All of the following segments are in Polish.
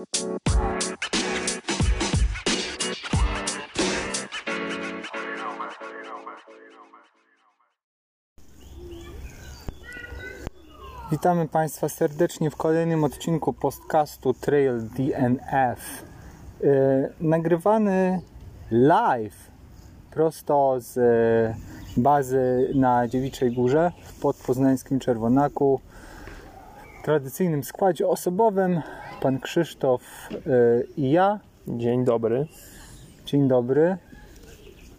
Witamy Państwa serdecznie w kolejnym odcinku podcastu Trail DNF. Yy, nagrywany live prosto z yy, bazy na Dziewiczej Górze w podpoznańskim Czerwonaku. Tradycyjnym składzie osobowym Pan Krzysztof yy, i ja. Dzień dobry. Dzień dobry.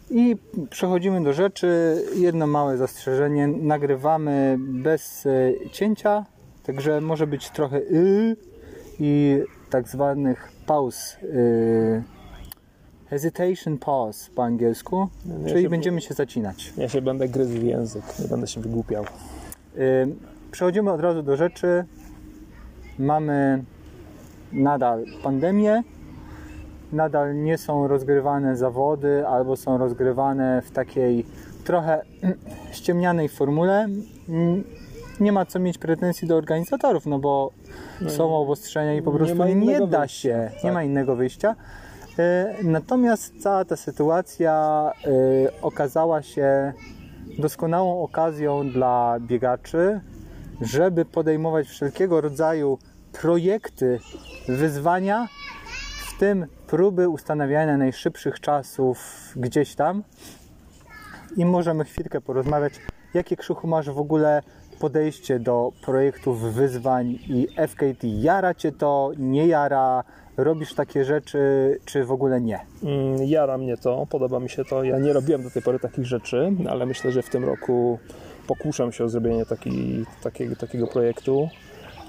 I przechodzimy do rzeczy. Jedno małe zastrzeżenie. Nagrywamy bez e, cięcia, także może być trochę y i tak zwanych pauz. Y, hesitation pause po angielsku, Ja czyli będziemy się zacinać. Ja się będę gryzł w język, nie będę się wygłupiał. Y, Przechodzimy od razu do rzeczy. Mamy nadal pandemię. Nadal nie są rozgrywane zawody, albo są rozgrywane w takiej trochę ściemnianej formule. Nie ma co mieć pretensji do organizatorów, no bo są obostrzenia i po nie prostu nie, innego da wyjścia, się, nie tak. ma innego wyjścia. Y, Natomiast cała ta sytuacja y, okazała się doskonałą okazją dla biegaczy, żeby podejmować wszelkiego rodzaju projekty, wyzwania, w tym próby ustanawiania najszybszych czasów gdzieś tam. I możemy chwilkę porozmawiać, jakie krzychu masz w ogóle podejście do projektów, wyzwań i FKT. Jara cię to, nie jara, robisz takie rzeczy, czy w ogóle nie? Mm, Jara mnie to, podoba mi się to. Ja nie robiłem do tej pory takich rzeczy, ale myślę, że w tym roku pokuszam się o zrobienie taki, takiego, takiego projektu.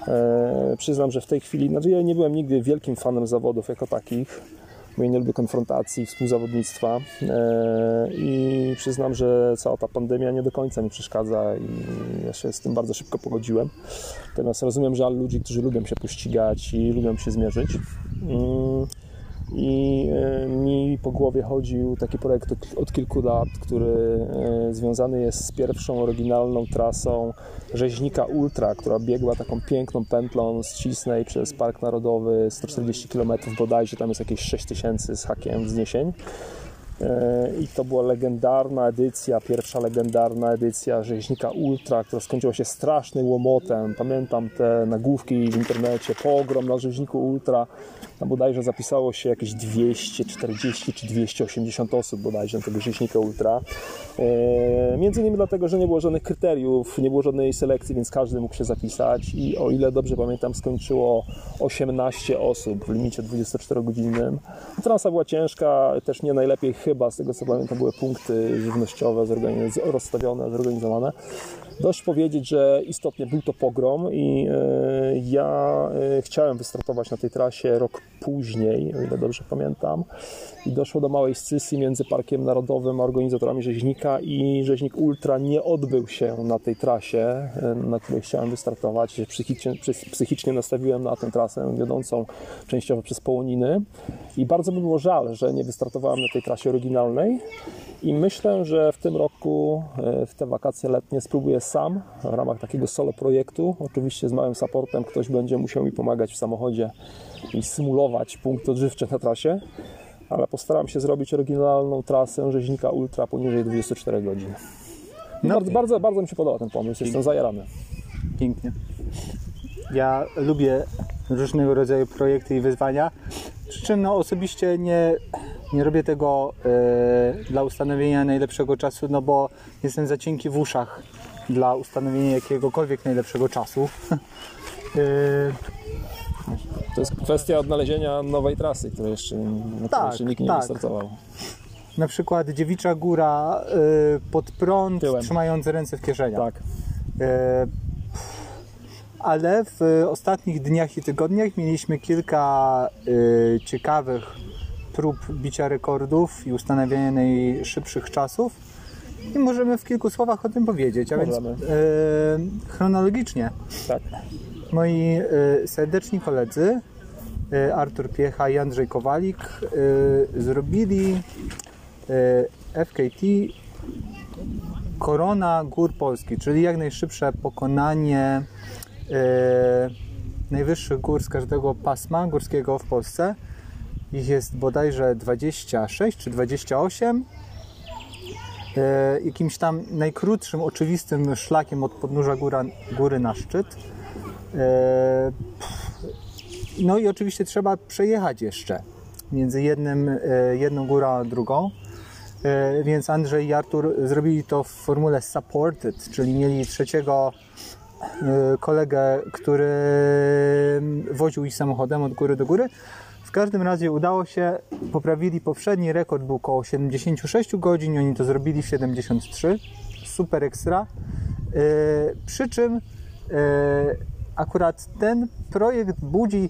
E, przyznam, że w tej chwili, znaczy ja nie byłem nigdy wielkim fanem zawodów jako takich, bo ja nie lubię konfrontacji, współzawodnictwa e, i przyznam, że cała ta pandemia nie do końca mi przeszkadza i ja się z tym bardzo szybko pogodziłem. Natomiast rozumiem żal ludzi, którzy lubią się pościgać i lubią się zmierzyć. Mm, I e, mi po głowie chodził taki projekt od- kilku lat, który e, związany jest z pierwszą oryginalną trasą rzeźnika Ultra, która biegła taką piękną pętlą z Cisnej przez Park Narodowy 140 km bodajże, tam jest jakieś 6000 z hakiem wzniesień. E, I to była legendarna edycja, pierwsza legendarna edycja rzeźnika Ultra, która skończyła się strasznym łomotem. Pamiętam te nagłówki w internecie, pogrom na rzeźniku Ultra. Tam bodajże zapisało się jakieś 240 czy 280 osób bodajże na tego rzeźnika Ultra. E, Między innymi dlatego, że nie było żadnych kryteriów, nie było żadnej selekcji, więc każdy mógł się zapisać i o ile dobrze pamiętam skończyło 18 osób w limicie 24-godzinnym. Trasa była ciężka, też nie najlepiej chyba, z tego co pamiętam były punkty żywnościowe zorganiz- rozstawione, zorganizowane. Dość powiedzieć, że istotnie był to pogrom i e, ja e, chciałem wystartować na tej trasie rok później, o ile dobrze pamiętam. I doszło do małej scysji między Parkiem Narodowym a organizatorami rzeźnika i rzeźnik Ultra nie odbył się na tej trasie, e, na której chciałem wystartować. Psychicznie, psy- psychicznie nastawiłem na tę trasę wiodącą częściowo przez Połoniny i bardzo by było żal, że nie wystartowałem na tej trasie oryginalnej. I myślę, że w tym roku, w te wakacje letnie, spróbuję sam w ramach takiego solo projektu. Oczywiście z małym supportem ktoś będzie musiał mi pomagać w samochodzie i symulować punkt odżywczy na trasie, ale postaram się zrobić oryginalną trasę rzeźnika Ultra poniżej 24 godzin. No. bardzo, bardzo, bardzo mi się podoba ten pomysł, jestem zajarany. Pięknie. Ja lubię różnego rodzaju projekty i wyzwania. Przy czym no, osobiście nie, nie robię tego e, dla ustanowienia najlepszego czasu, no bo jestem za cienki w uszach dla ustanowienia jakiegokolwiek najlepszego czasu. E, To jest kwestia odnalezienia nowej trasy, której jeszcze, na Tak, jeszcze nikt nie tak. wystartował. na przykład Dziewicza Góra e, pod prąd, Tyłem. trzymając ręce w kieszeniach. Tak. E, Ale w ostatnich dniach i tygodniach mieliśmy kilka ciekawych prób bicia rekordów i ustanawiania najszybszych czasów. I możemy w kilku słowach o tym powiedzieć. A więc Możemy. e, chronologicznie Tak. moi e, serdeczni koledzy e, Artur Piecha i Andrzej Kowalik e, zrobili e, FKT Korona Gór Polski, czyli jak najszybsze pokonanie e, najwyższych gór z każdego pasma górskiego w Polsce. Ich jest bodajże 26 czy 28. E, jakimś tam najkrótszym, oczywistym szlakiem od podnóża góra, góry na szczyt. E, no i oczywiście trzeba przejechać jeszcze między jednym, e, jedną górą a drugą. Więc Andrzej i Artur zrobili to w formule supported, czyli mieli trzeciego kolegę, który woził ich samochodem od góry do góry. W każdym razie udało się, poprawili poprzedni rekord, był około 76 godzin, oni to zrobili w 73. Super ekstra. E, Przy czym e, akurat ten projekt budzi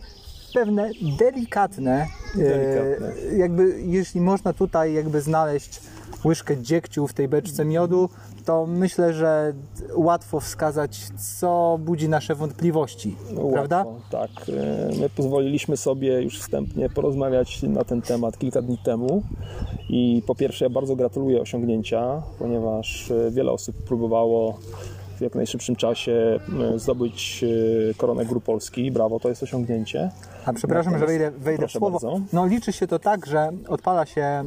pewne delikatne, e, Delikatne. jakby jeśli można tutaj jakby znaleźć łyżkę dziegciu w tej beczce miodu, to myślę, że łatwo wskazać, co budzi nasze wątpliwości, No, prawda? łatwo, Tak. E, My pozwoliliśmy sobie już wstępnie porozmawiać na ten temat kilka dni temu. I po pierwsze, ja bardzo gratuluję osiągnięcia, ponieważ e, wiele osób próbowało w jak najszybszym czasie e, zdobyć koronę Gór Polski. Brawo, to jest osiągnięcie. A przepraszam, że Natomiast- wejdę, wejdę w słowo. bardzo. No liczy się to tak, że odpala się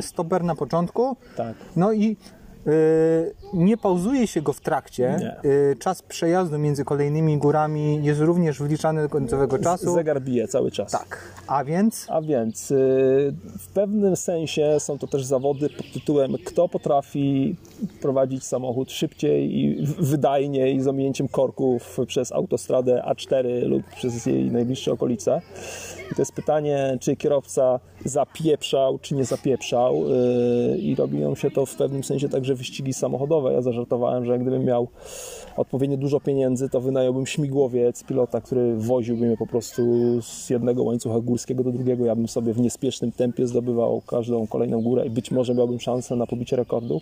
stoper na początku, Tak. no i y, nie pauzuje się go w trakcie. Nie. Y, czas przejazdu między kolejnymi górami jest również wliczany do końcowego czasu. Zegar bije cały czas. Tak. A więc A więc y, w pewnym sensie są to też zawody pod tytułem kto potrafi prowadzić samochód szybciej i wydajniej z ominięciem korków przez autostradę A4 lub przez jej najbliższe okolice. I to jest pytanie, czy kierowca zapieprzał, czy nie zapieprzał i robią się to w pewnym sensie także wyścigi samochodowe. Ja zażartowałem, że gdybym miał odpowiednio dużo pieniędzy, to wynająłbym śmigłowiec, pilota, który woziłby mnie po prostu z jednego łańcucha górskiego do drugiego. Ja bym sobie w niespiesznym tempie zdobywał każdą kolejną górę i być może miałbym szansę na pobicie rekordu.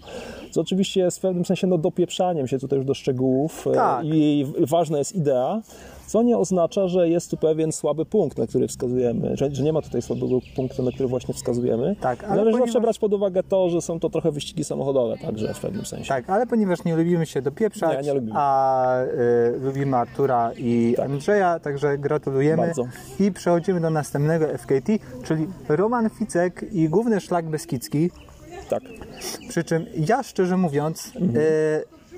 Co oczywiście jest w pewnym sensie no, dopieprzaniem się tutaj już do szczegółów e, Tak. i ważna jest idea, co nie oznacza, że jest tu pewien słaby punkt, na który wskazujemy, że, że nie ma tutaj słabego punktu, na który właśnie wskazujemy. Tak, ale Należy ponieważ- zawsze brać pod uwagę to, że są to trochę wyścigi samochodowe także w pewnym sensie. tak, ale ponieważ nie lubimy się dopieprzać, Nie, nie lubimy. a y, lubimy Artura i. Andrzeja, także gratulujemy. Bardzo. I przechodzimy do następnego FKT, czyli Roman Ficek i główny szlak Beskidzki. Tak. Przy czym ja szczerze mówiąc, Mhm. e,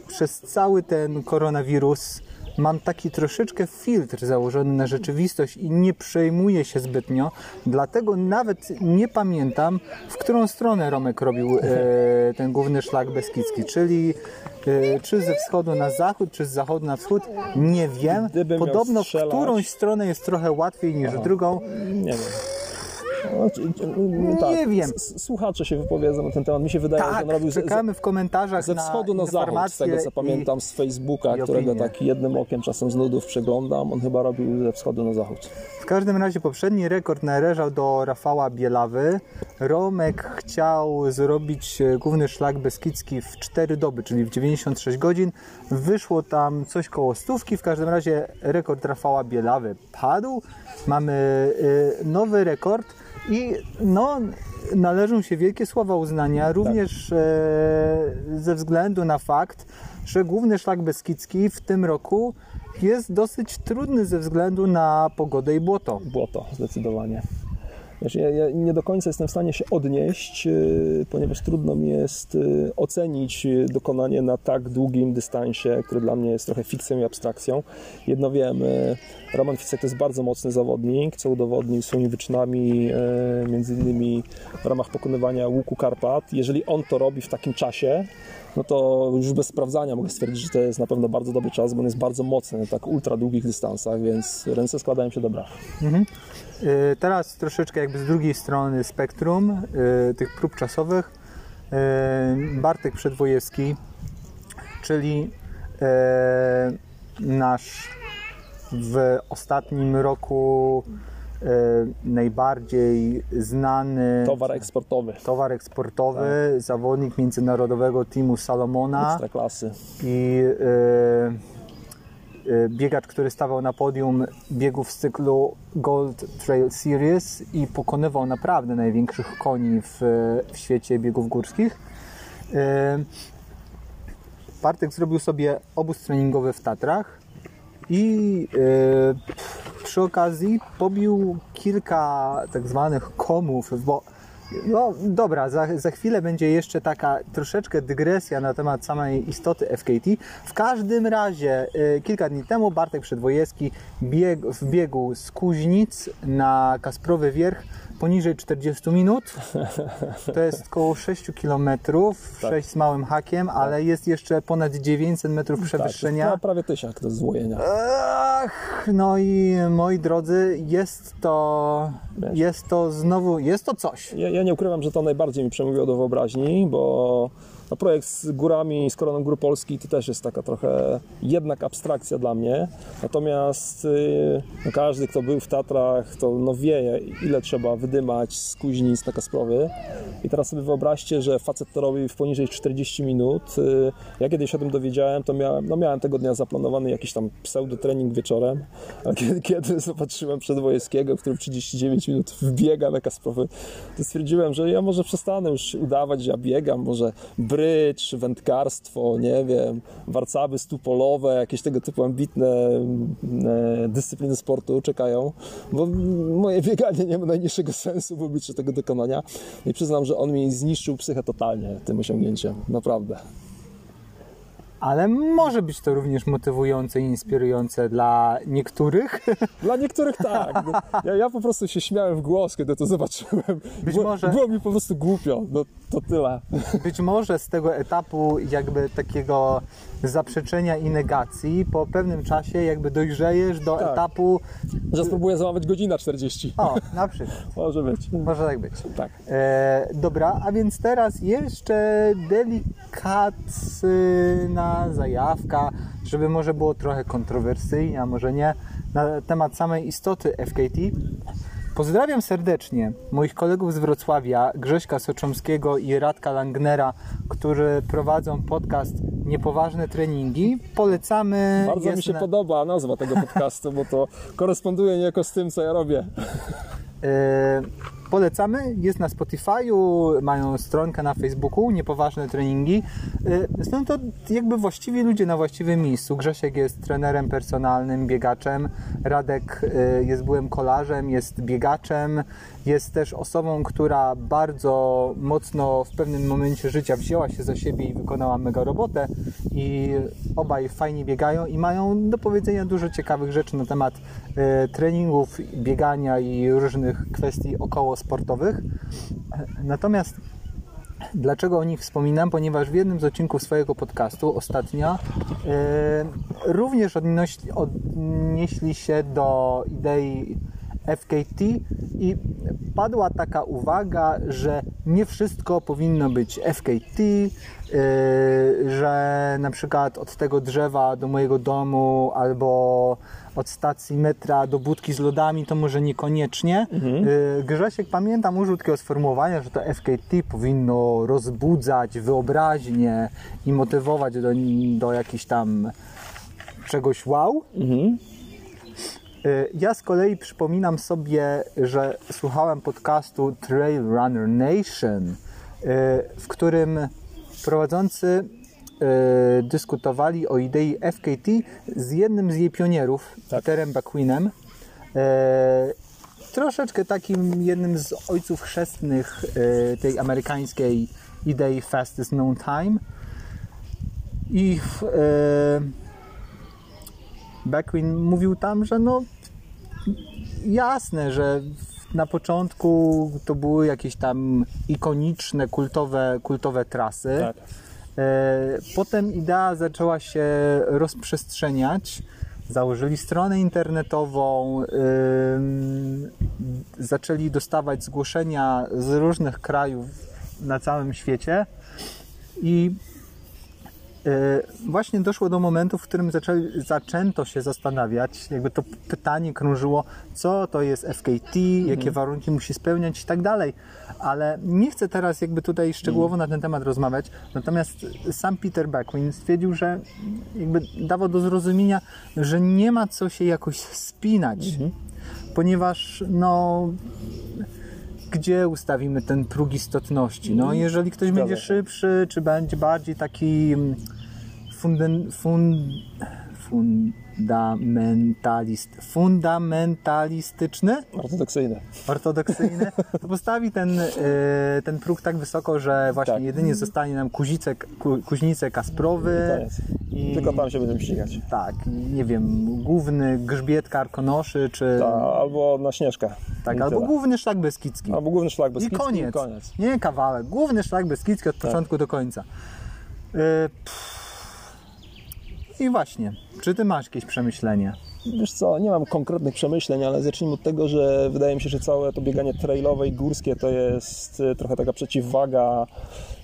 przez cały ten koronawirus mam taki troszeczkę filtr założony na rzeczywistość i nie przejmuję się zbytnio, dlatego nawet nie pamiętam, w którą stronę Romek robił e, ten główny szlak beskidzki, czyli e, czy ze wschodu na zachód, czy z zachodu na wschód, nie wiem. Gdybym Podobno w którąś stronę jest trochę łatwiej niż w drugą. Nie wiem. No, czy- no, tak. Nie wiem. Słuchacze się wypowiedzą na ten temat. Mi się wydaje, że Tak, on robił ze, czekamy w komentarzach ze na wschodu na zachód, z tego co i- pamiętam z Facebooka, i którego tak jednym okiem czasem z nudów przeglądam. On chyba robił ze wschodu na zachód. W każdym razie poprzedni rekord należał do Rafała Bielawy. Romek chciał zrobić e, główny szlak beskidzki w 4 doby, czyli w 96 godzin. Wyszło tam coś koło stówki. W każdym razie rekord Rafała Bielawy padł. Mamy e, nowy rekord i no, należą się wielkie słowa uznania, również e, ze względu na fakt, że główny szlak beskidzki w tym roku jest dosyć trudny ze względu na pogodę i błoto. Błoto, zdecydowanie. Wiesz, ja, ja nie do końca jestem w stanie się odnieść, yy, ponieważ trudno mi jest yy, ocenić yy, dokonanie na tak długim dystansie, który dla mnie jest trochę fikcją i abstrakcją. Jedno wiem, Roman Ficek to jest bardzo mocny zawodnik, co udowodnił swoimi wyczynami, między innymi w ramach pokonywania łuku Karpat. Jeżeli on to robi w takim czasie, no to już bez sprawdzania mogę stwierdzić, że to jest na pewno bardzo dobry czas, bo on jest bardzo mocny tak ultra długich dystansach, więc ręce składają się do braw. Y, Teraz troszeczkę jakby z drugiej strony spektrum y, tych prób czasowych. Y, Bartek Przedwojewski, czyli nasz w ostatnim roku najbardziej znany Towar eksportowy. towar eksportowy, zawodnik międzynarodowego teamu Salomona Ekstra klasy. i y, y, biegacz, który stawał na podium biegów z cyklu Gold Trail Series i pokonywał naprawdę największych koni w, w świecie biegów górskich. Bartek zrobił sobie obóz treningowy w Tatrach i e, przy okazji pobił kilka tak zwanych komów, bo no dobra, za, za chwilę będzie jeszcze taka troszeczkę dygresja na temat samej istoty FKT. W każdym razie e, kilka dni temu Bartek Przedwojewski bieg, wbiegł z Kuźnic na Kasprowy Wierch poniżej 40 minut. To jest około 6 km, 6 z małym hakiem, ale jest jeszcze ponad 900 metrów przewyższenia. Tak, prawie tysiak do zwojenia. Ach, no i moi drodzy, jest to, Wiesz. jest to znowu, jest to coś. Ja, ja nie ukrywam, że to najbardziej mi przemówiło do wyobraźni, bo no, projekt z górami, z Koroną Gór Polski to też jest taka trochę jednak abstrakcja dla mnie. Natomiast yy, no, każdy, kto był w Tatrach, to no, wie, ile trzeba wydymać z Kuźnic na Kasprowy. I teraz sobie wyobraźcie, że facet to robi w poniżej 40 minut. Yy, ja kiedyś o tym dowiedziałem, to miałem, no, miałem tego dnia zaplanowany jakiś tam pseudotrening wieczorem, a kiedy, kiedy zobaczyłem Przedwojewskiego, który w 39 minut wbiega na Kasprowy, to stwierdziłem, że ja może przestanę już udawać, że ja biegam, może brycz, wędkarstwo, nie wiem, warcaby stupolowe, jakieś tego typu ambitne e, dyscypliny sportu czekają, bo moje bieganie nie ma najmniejszego sensu w obliczu tego dokonania i przyznam, że on mi zniszczył psychę totalnie tym osiągnięciem, naprawdę. Ale może być to również motywujące i inspirujące dla niektórych. Dla niektórych tak. No, ja, ja po prostu się śmiałem w głos, kiedy to zobaczyłem. Być było, może- było mi po prostu głupio. No to tyle. Być może z tego etapu jakby takiego zaprzeczenia i negacji po pewnym czasie jakby dojrzejesz do Tak. etapu Że spróbuję załamać godzina 40. o, na przykład. Może być. Może tak być. Tak. E, dobra, a więc teraz jeszcze delikatna zajawka, żeby może było trochę kontrowersyjnie, a może nie, na temat samej istoty FKT. Pozdrawiam serdecznie moich kolegów z Wrocławia, Grześka Soczomskiego i Radka Langnera, którzy prowadzą podcast Niepoważne Treningi. Polecamy. Bardzo mi jest się na- podoba nazwa tego podcastu, bo to koresponduje niejako z tym, co ja robię. Polecamy, jest na Spotify'u, mają stronkę na Facebooku, niepoważne treningi. E, Są to jakby właściwi ludzie na właściwym miejscu. Grzesiek jest trenerem personalnym, biegaczem. Radek e, jest byłym kolarzem, jest biegaczem. Jest też osobą, która bardzo mocno w pewnym momencie życia wzięła się za siebie i wykonała mega robotę. I obaj fajnie biegają i mają do powiedzenia dużo ciekawych rzeczy na temat e, treningów, biegania i różnych kwestii około sportowych. Natomiast dlaczego o nich wspominam? Ponieważ w jednym z odcinków swojego podcastu ostatnio e, również odnieśli się do idei FKT i padła taka uwaga, że nie wszystko powinno być FKT, yy, że na przykład od tego drzewa do mojego domu albo od stacji metra do budki z lodami to może niekoniecznie. Yy, Grzesiek pamiętam użył takiego sformułowania, że to FKT powinno rozbudzać wyobraźnię i motywować do, do jakichś tam czegoś wow. Y, Ja z kolei przypominam sobie, że słuchałem podcastu Trail Runner Nation, y, w którym prowadzący y, dyskutowali o idei FKT z jednym z jej pionierów, Tak. Peterem Baquinem. y, Troszeczkę takim jednym z ojców chrzestnych y, tej amerykańskiej idei Fastest Known Time. I y, Beckwin mówił tam, że no jasne, że na początku to były jakieś tam ikoniczne, kultowe, kultowe trasy. Tak. E, Potem idea zaczęła się rozprzestrzeniać. Założyli stronę internetową, zaczęli dostawać zgłoszenia z różnych krajów na całym świecie i Właśnie doszło do momentu, w którym zaczęli, zaczęto się zastanawiać, jakby to pytanie krążyło, co to jest FKT, jakie warunki musi spełniać i tak dalej. Ale nie chcę teraz jakby tutaj szczegółowo na ten temat rozmawiać. Natomiast sam Peter Beckwin stwierdził, że jakby dawał do zrozumienia, że nie ma co się jakoś spinać, ponieważ no gdzie ustawimy ten próg istotności? No, jeżeli ktoś będzie szybszy, czy będzie bardziej taki mm, funden, fun, fun, fundamentalist, fundamentalistyczny, Ortodoksyjny. ortodoksyjny, to postawi ten, y, ten próg tak wysoko, że właśnie Tak. jedynie zostanie nam kuzice, ku, Kasprowy i Tylko tam się będziemy ścigać. tak, nie wiem, główny grzbiet karkonoszy, czy Ta, albo na Śnieżkę. tak, I albo tyle. główny szlak beskidzki. Albo główny szlak bez I koniec. koniec. Nie kawałek, główny szlak beskidzki Tak. od początku do końca. Y, pff. I właśnie, czy ty masz jakieś przemyślenie? Wiesz co, nie mam konkretnych przemyśleń, ale zacznijmy od tego, że wydaje mi się, że całe to bieganie trailowe i górskie to jest y, trochę taka przeciwwaga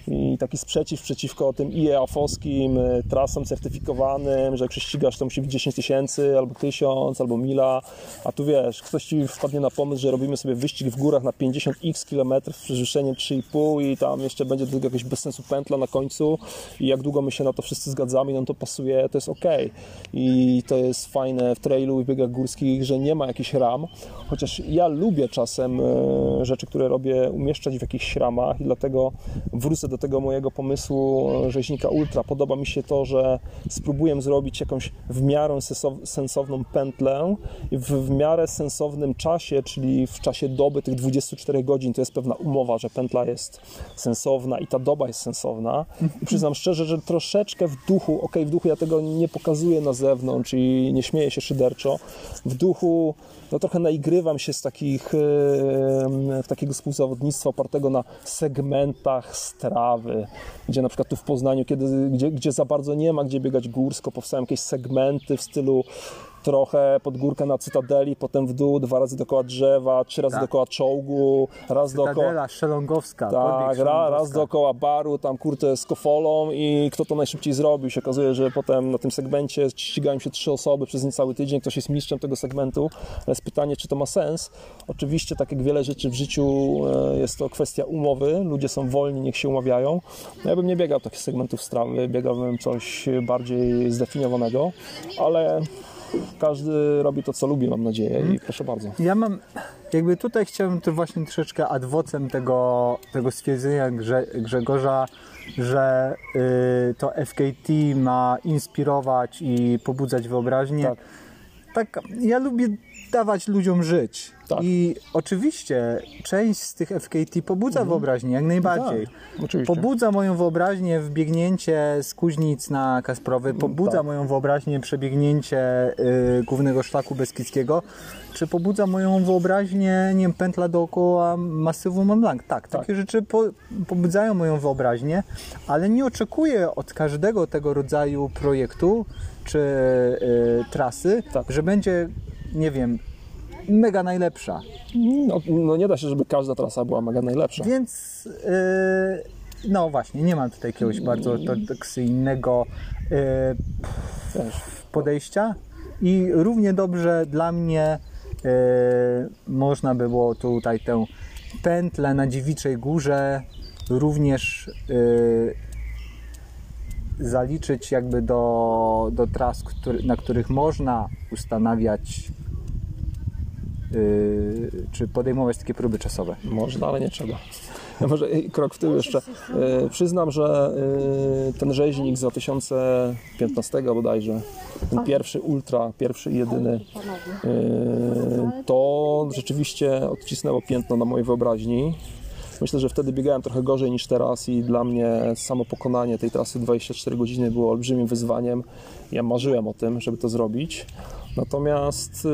i taki sprzeciw przeciwko tym IEAF-owskim y, trasom certyfikowanym, że jak się ścigasz to musi być 10 tysięcy, albo 1000, albo mila, a tu wiesz, ktoś ci wpadnie na pomysł, że robimy sobie wyścig w górach na 50x kilometrów z przewyższeniem 3,5 i tam jeszcze będzie do tego jakaś bez sensu pętla na końcu. I jak długo my się na to wszyscy zgadzamy, no to pasuje, to jest ok. I to jest fajne w trailu i biegach górskich, że nie ma jakichś ram, chociaż ja lubię czasem e, rzeczy, które robię, umieszczać w jakichś ramach i dlatego wrócę do tego mojego pomysłu e, rzeźnika ultra. Podoba mi się to, że spróbuję zrobić jakąś w miarę sensow- sensowną pętlę w, w miarę sensownym czasie, czyli w czasie doby tych 24 godzin, to jest pewna umowa, że pętla jest sensowna i ta doba jest sensowna. I przyznam szczerze, że troszeczkę w duchu, ok, w duchu ja tego nie pokazuję na zewnątrz i nie śmieję się szyderczo, w duchu no trochę naigrywam się z takich, e, takiego współzawodnictwa opartego na segmentach strawy, gdzie na przykład tu w Poznaniu, kiedy, gdzie, gdzie za bardzo nie ma gdzie biegać górsko, powstają jakieś segmenty w stylu trochę pod górkę na Cytadeli, potem w dół, dwa razy dookoła drzewa, trzy razy Tak. dookoła czołgu, raz dookoła... Tadela Szelongowska, Tak, ra, raz dookoła baru, tam kurtę z kofolą i kto to najszybciej zrobił. Się okazuje, że potem na tym segmencie ścigają się trzy osoby przez niecały tydzień, ktoś jest mistrzem tego segmentu. Ale jest pytanie, czy to ma sens. Oczywiście, tak jak wiele rzeczy w życiu, e, jest to kwestia umowy. Ludzie są wolni, niech się umawiają. No ja bym nie biegał takich segmentów strawy, biegałbym coś bardziej zdefiniowanego, ale każdy robi to, co lubi, mam nadzieję i proszę bardzo. Ja mam, jakby tutaj chciałbym tu właśnie troszeczkę adwocem tego, tego stwierdzenia Grze, Grzegorza, że y, to FKT ma inspirować i pobudzać wyobraźnię. Tak. tak, ja lubię dawać ludziom żyć. Tak. I oczywiście część z tych FKT pobudza wyobraźnię, jak najbardziej. Tak, oczywiście. Pobudza moją wyobraźnię wbiegnięcie z Kuźnic na Kasprowy, pobudza tak. moją wyobraźnię przebiegnięcie y, głównego szlaku Beskidzkiego, czy pobudza moją wyobraźnię, nie wiem, pętla dookoła masywu Mont Blanc. Tak, takie rzeczy po, pobudzają moją wyobraźnię, ale nie oczekuję od każdego tego rodzaju projektu czy y, trasy, Tak. że będzie, nie wiem, mega najlepsza. No, no nie da się, żeby każda trasa była mega najlepsza. Więc yy, no właśnie, nie mam tutaj jakiegoś bardzo ortodoksyjnego yy, podejścia i równie dobrze dla mnie yy, można by było tutaj tę pętlę na Dziewiczej Górze również yy, zaliczyć jakby do, do tras, który, na których można ustanawiać yy, czy podejmować takie próby czasowe. Można, ale nie trzeba. Ja może krok w tył jeszcze. E, przyznam, że e, ten rzeźnik z 2015 bodajże, ten pierwszy ultra, pierwszy i jedyny, e, to rzeczywiście odcisnęło piętno na mojej wyobraźni. Myślę, że wtedy biegałem trochę gorzej niż teraz i dla mnie samo pokonanie tej trasy 24 godziny było olbrzymim wyzwaniem. Ja marzyłem o tym, żeby to zrobić. Natomiast, y,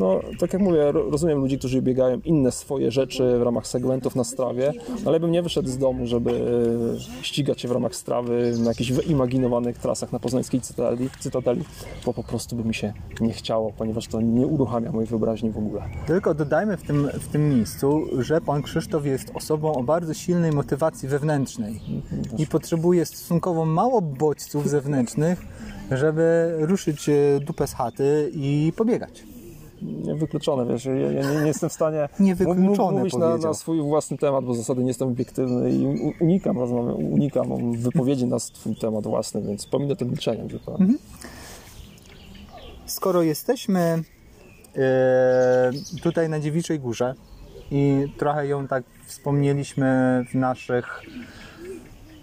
no, tak jak mówię, ro- rozumiem ludzi, którzy biegają inne swoje rzeczy w ramach segmentów na strawie, ale bym nie wyszedł z domu, żeby y, ścigać się w ramach strawy na jakichś wyimaginowanych trasach na poznańskiej cytadeli, cytadeli, bo po prostu by mi się nie chciało, ponieważ to nie uruchamia mojej wyobraźni w ogóle. Tylko dodajmy w tym, w tym miejscu, że pan Krzysztof jest osobą o bardzo silnej motywacji wewnętrznej i potrzebuje stosunkowo mało bodźców zewnętrznych, żeby ruszyć e, dupę z chaty i pobiegać. Niewykluczone, wiesz, ja, ja nie, nie jestem w stanie Niewykluczone, mów- mówić na, na swój własny temat, bo w zasadzie nie jestem obiektywny i unikam rozmowy, unikam wypowiedzi na swój temat własny, więc pominę to milczeniem zupełnie. Mhm. Skoro jesteśmy e, tutaj na Dziewiczej Górze i trochę ją tak wspomnieliśmy w naszych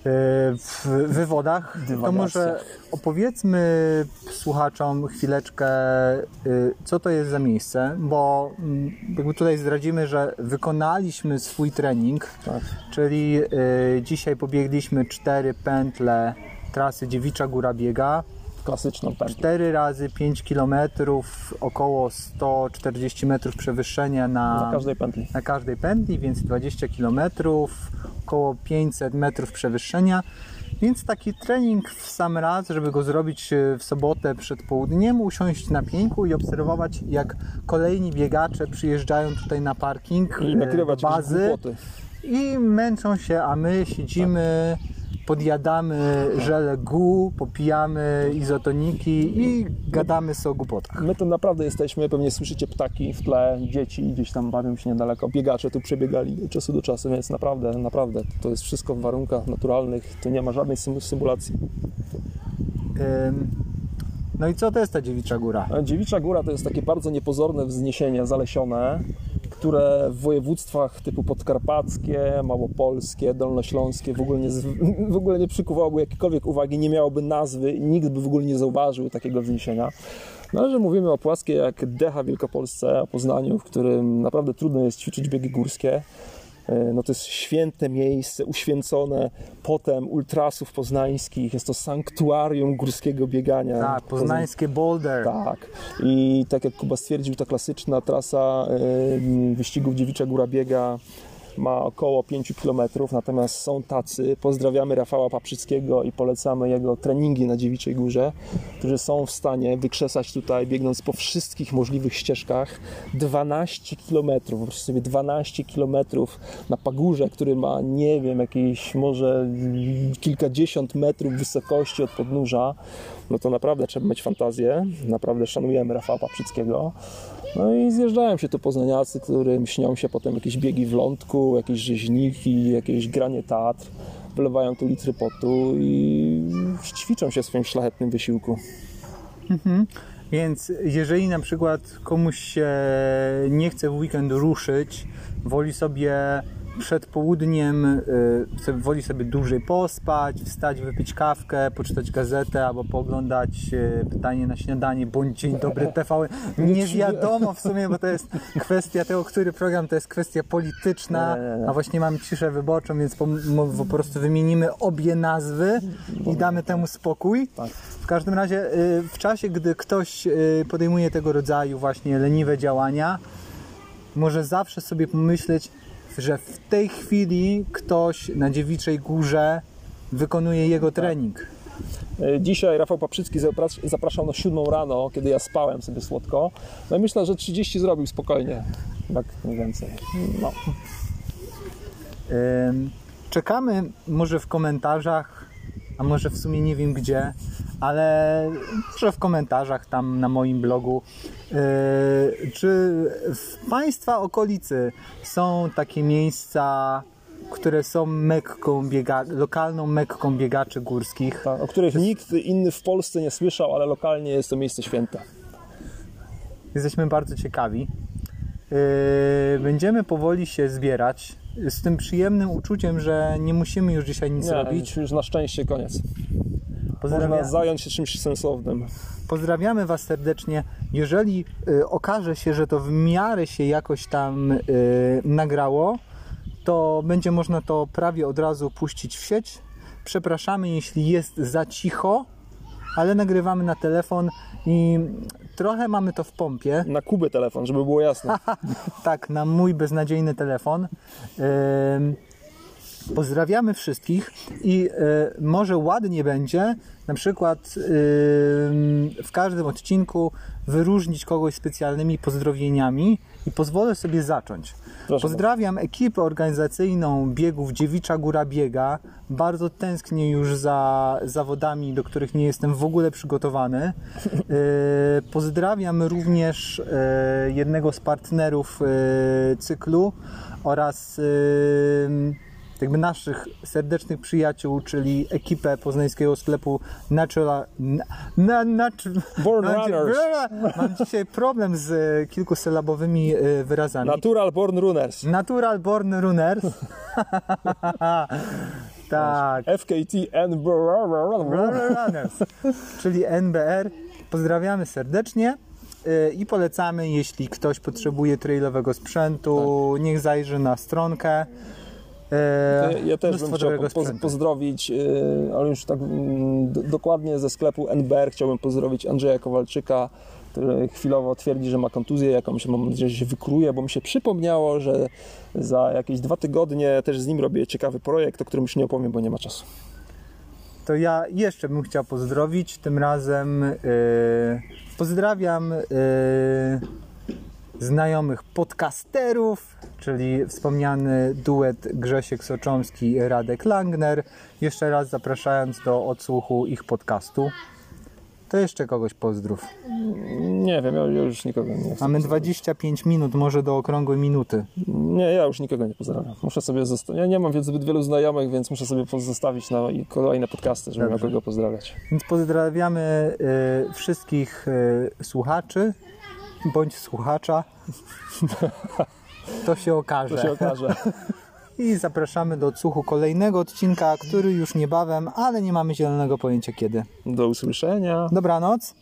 w wywodach, to może opowiedzmy słuchaczom chwileczkę, y, co to jest za miejsce, bo mm, jakby tutaj zdradzimy, że wykonaliśmy swój trening, Tak. czyli y, dzisiaj pobiegliśmy cztery pętle trasy Dziewicza Góra Biega, Klasyczną pętlę. 4 razy 5 km, około 140 metrów przewyższenia na, Na każdej pętli. na każdej pętli, więc 20 km, około 500 metrów przewyższenia. Więc taki trening w sam raz, żeby go zrobić e, w sobotę przed południem, usiąść na pieńku i obserwować, jak kolejni biegacze przyjeżdżają tutaj na parking I e, bazy i męczą się, a my siedzimy, podjadamy żele gu, popijamy izotoniki i gadamy sobie o głupotach. My to naprawdę jesteśmy, pewnie słyszycie ptaki w tle, dzieci gdzieś tam bawią się niedaleko, biegacze tu przebiegali od czasu do czasu, więc naprawdę, naprawdę, to jest wszystko w warunkach naturalnych, tu nie ma żadnej sym- symulacji. Ym, No i co to jest ta dziewicza góra? Dziewicza Góra to jest takie bardzo niepozorne wzniesienie zalesione, które w województwach typu podkarpackie, małopolskie, dolnośląskie w ogóle nie, w ogóle nie przykuwałoby jakiejkolwiek uwagi, nie miałoby nazwy, nikt by w ogóle nie zauważył takiego wzniesienia. No że mówimy o płaskiej jak Decha Wielkopolsce, o Poznaniu, w którym naprawdę trudno jest ćwiczyć biegi górskie, no to jest święte miejsce, uświęcone potem ultrasów poznańskich, jest to sanktuarium górskiego biegania. Tak, poznańskie boulder. Tak. I tak jak Kuba stwierdził, ta klasyczna trasa y, wyścigów Dziewicza Góra Biega ma około 5 km, natomiast są tacy, pozdrawiamy Rafała Paprzyckiego i polecamy jego treningi na Dziewiczej Górze, którzy są w stanie wykrzesać tutaj, biegnąc po wszystkich możliwych ścieżkach, 12 km, wyobraźcie sobie 12 km na pagórze, który ma, nie wiem, jakieś może kilkadziesiąt metrów wysokości od podnóża, no to naprawdę trzeba mieć fantazję, naprawdę szanujemy Rafała Paprzyckiego. No i zjeżdżają się tu poznaniacy, którym śnią się potem jakieś biegi w lądku, jakieś rzeźniki, jakieś granie teatr, wylewają tu litry potu i ćwiczą się w swoim szlachetnym wysiłku. Więc jeżeli na przykład komuś się nie chce w weekend ruszyć, woli sobie przed południem, y, woli sobie dłużej pospać, wstać, wypić kawkę, poczytać gazetę albo pooglądać y, pytanie na śniadanie bądź dzień dobry TV. Nie wiadomo w sumie, bo to jest kwestia tego, który program to jest kwestia polityczna, a właśnie mamy ciszę wyborczą, więc po, po prostu wymienimy obie nazwy i damy temu spokój. Tak. W każdym razie y, w czasie, gdy ktoś podejmuje tego rodzaju właśnie leniwe działania, może zawsze sobie pomyśleć, że w tej chwili ktoś na dziewiczej górze wykonuje jego trening. E, Dzisiaj Rafał Paprzycki zapras- zapraszał na 7 rano, kiedy ja spałem sobie słodko. No i myślę, że 30 zrobił spokojnie. Tak mniej więcej. No. Czekamy może w komentarzach, a może w sumie nie wiem gdzie, ale może w komentarzach tam na moim blogu, yy, czy w Państwa okolicy są takie miejsca, które są mekką biega- lokalną mekką biegaczy górskich? Tak, o których nikt inny w Polsce nie słyszał, ale lokalnie jest to miejsce święte. Jesteśmy bardzo ciekawi. Yy, Będziemy powoli się zbierać z tym przyjemnym uczuciem, że nie musimy już dzisiaj nic Nie, robić. już na szczęście koniec. Można zająć się czymś sensownym. Pozdrawiamy Was serdecznie. Jeżeli y, okaże się, że to w miarę się jakoś tam y, nagrało, to będzie można to prawie od razu puścić w sieć. Przepraszamy, jeśli jest za cicho, ale nagrywamy na telefon i trochę mamy to w pompie. Na Kuby telefon, żeby było jasne. Tak, na mój beznadziejny telefon. Pozdrawiamy wszystkich i y, może ładnie będzie na przykład w każdym odcinku wyróżnić kogoś specjalnymi pozdrowieniami i pozwolę sobie zacząć. Proszę Pozdrawiam ekipę organizacyjną biegów Dziewicza Góra Biega. Bardzo tęsknię już za zawodami, do których nie jestem w ogóle przygotowany. Y, Pozdrawiam również y, jednego z partnerów y, cyklu oraz jakby naszych serdecznych przyjaciół, czyli ekipę poznańskiego sklepu Natural... Na, na, Born Mam Runners. Mam dzisiaj problem z kilkusylabowymi y, wyrazami. Natural Born Runners. Natural Born Runners. Tak. FKT Runners, czyli NBR. Pozdrawiamy serdecznie y, i polecamy, jeśli ktoś potrzebuje trailowego sprzętu, niech zajrzy na stronkę. Ja, Y, ja też bym chciał po, pozdrowić, yy, ale już tak mm, dokładnie ze sklepu NBR chciałbym pozdrowić Andrzeja Kowalczyka, który chwilowo twierdzi, że ma kontuzję jakąś, mam nadzieję, że się wykruje, bo mi się przypomniało, że za jakieś dwa tygodnie też z nim robię ciekawy projekt, o którym już nie opowiem, bo nie ma czasu. To ja jeszcze bym chciał pozdrowić. Tym razem y, pozdrawiam y, znajomych podcasterów, czyli wspomniany duet Grzesiek Soczomski i Radek Langner. Jeszcze raz zapraszając do odsłuchu ich podcastu. To jeszcze kogoś pozdrów. Nie wiem, ja, już nikogo nie. Mamy 25 minut, może do okrągłej minuty. Nie, ja już nikogo nie pozdrawiam. Muszę sobie zostawić. Ja nie mam więc zbyt wielu znajomych, więc muszę sobie pozostawić na kolejne podcasty, żeby miał kogo pozdrawiać. Więc pozdrawiamy y, wszystkich y, słuchaczy bądź słuchacza. To się okaże. To się okaże. I zapraszamy do odsłuchu kolejnego odcinka, który już niebawem, ale nie mamy zielonego pojęcia kiedy. Do usłyszenia. Dobranoc.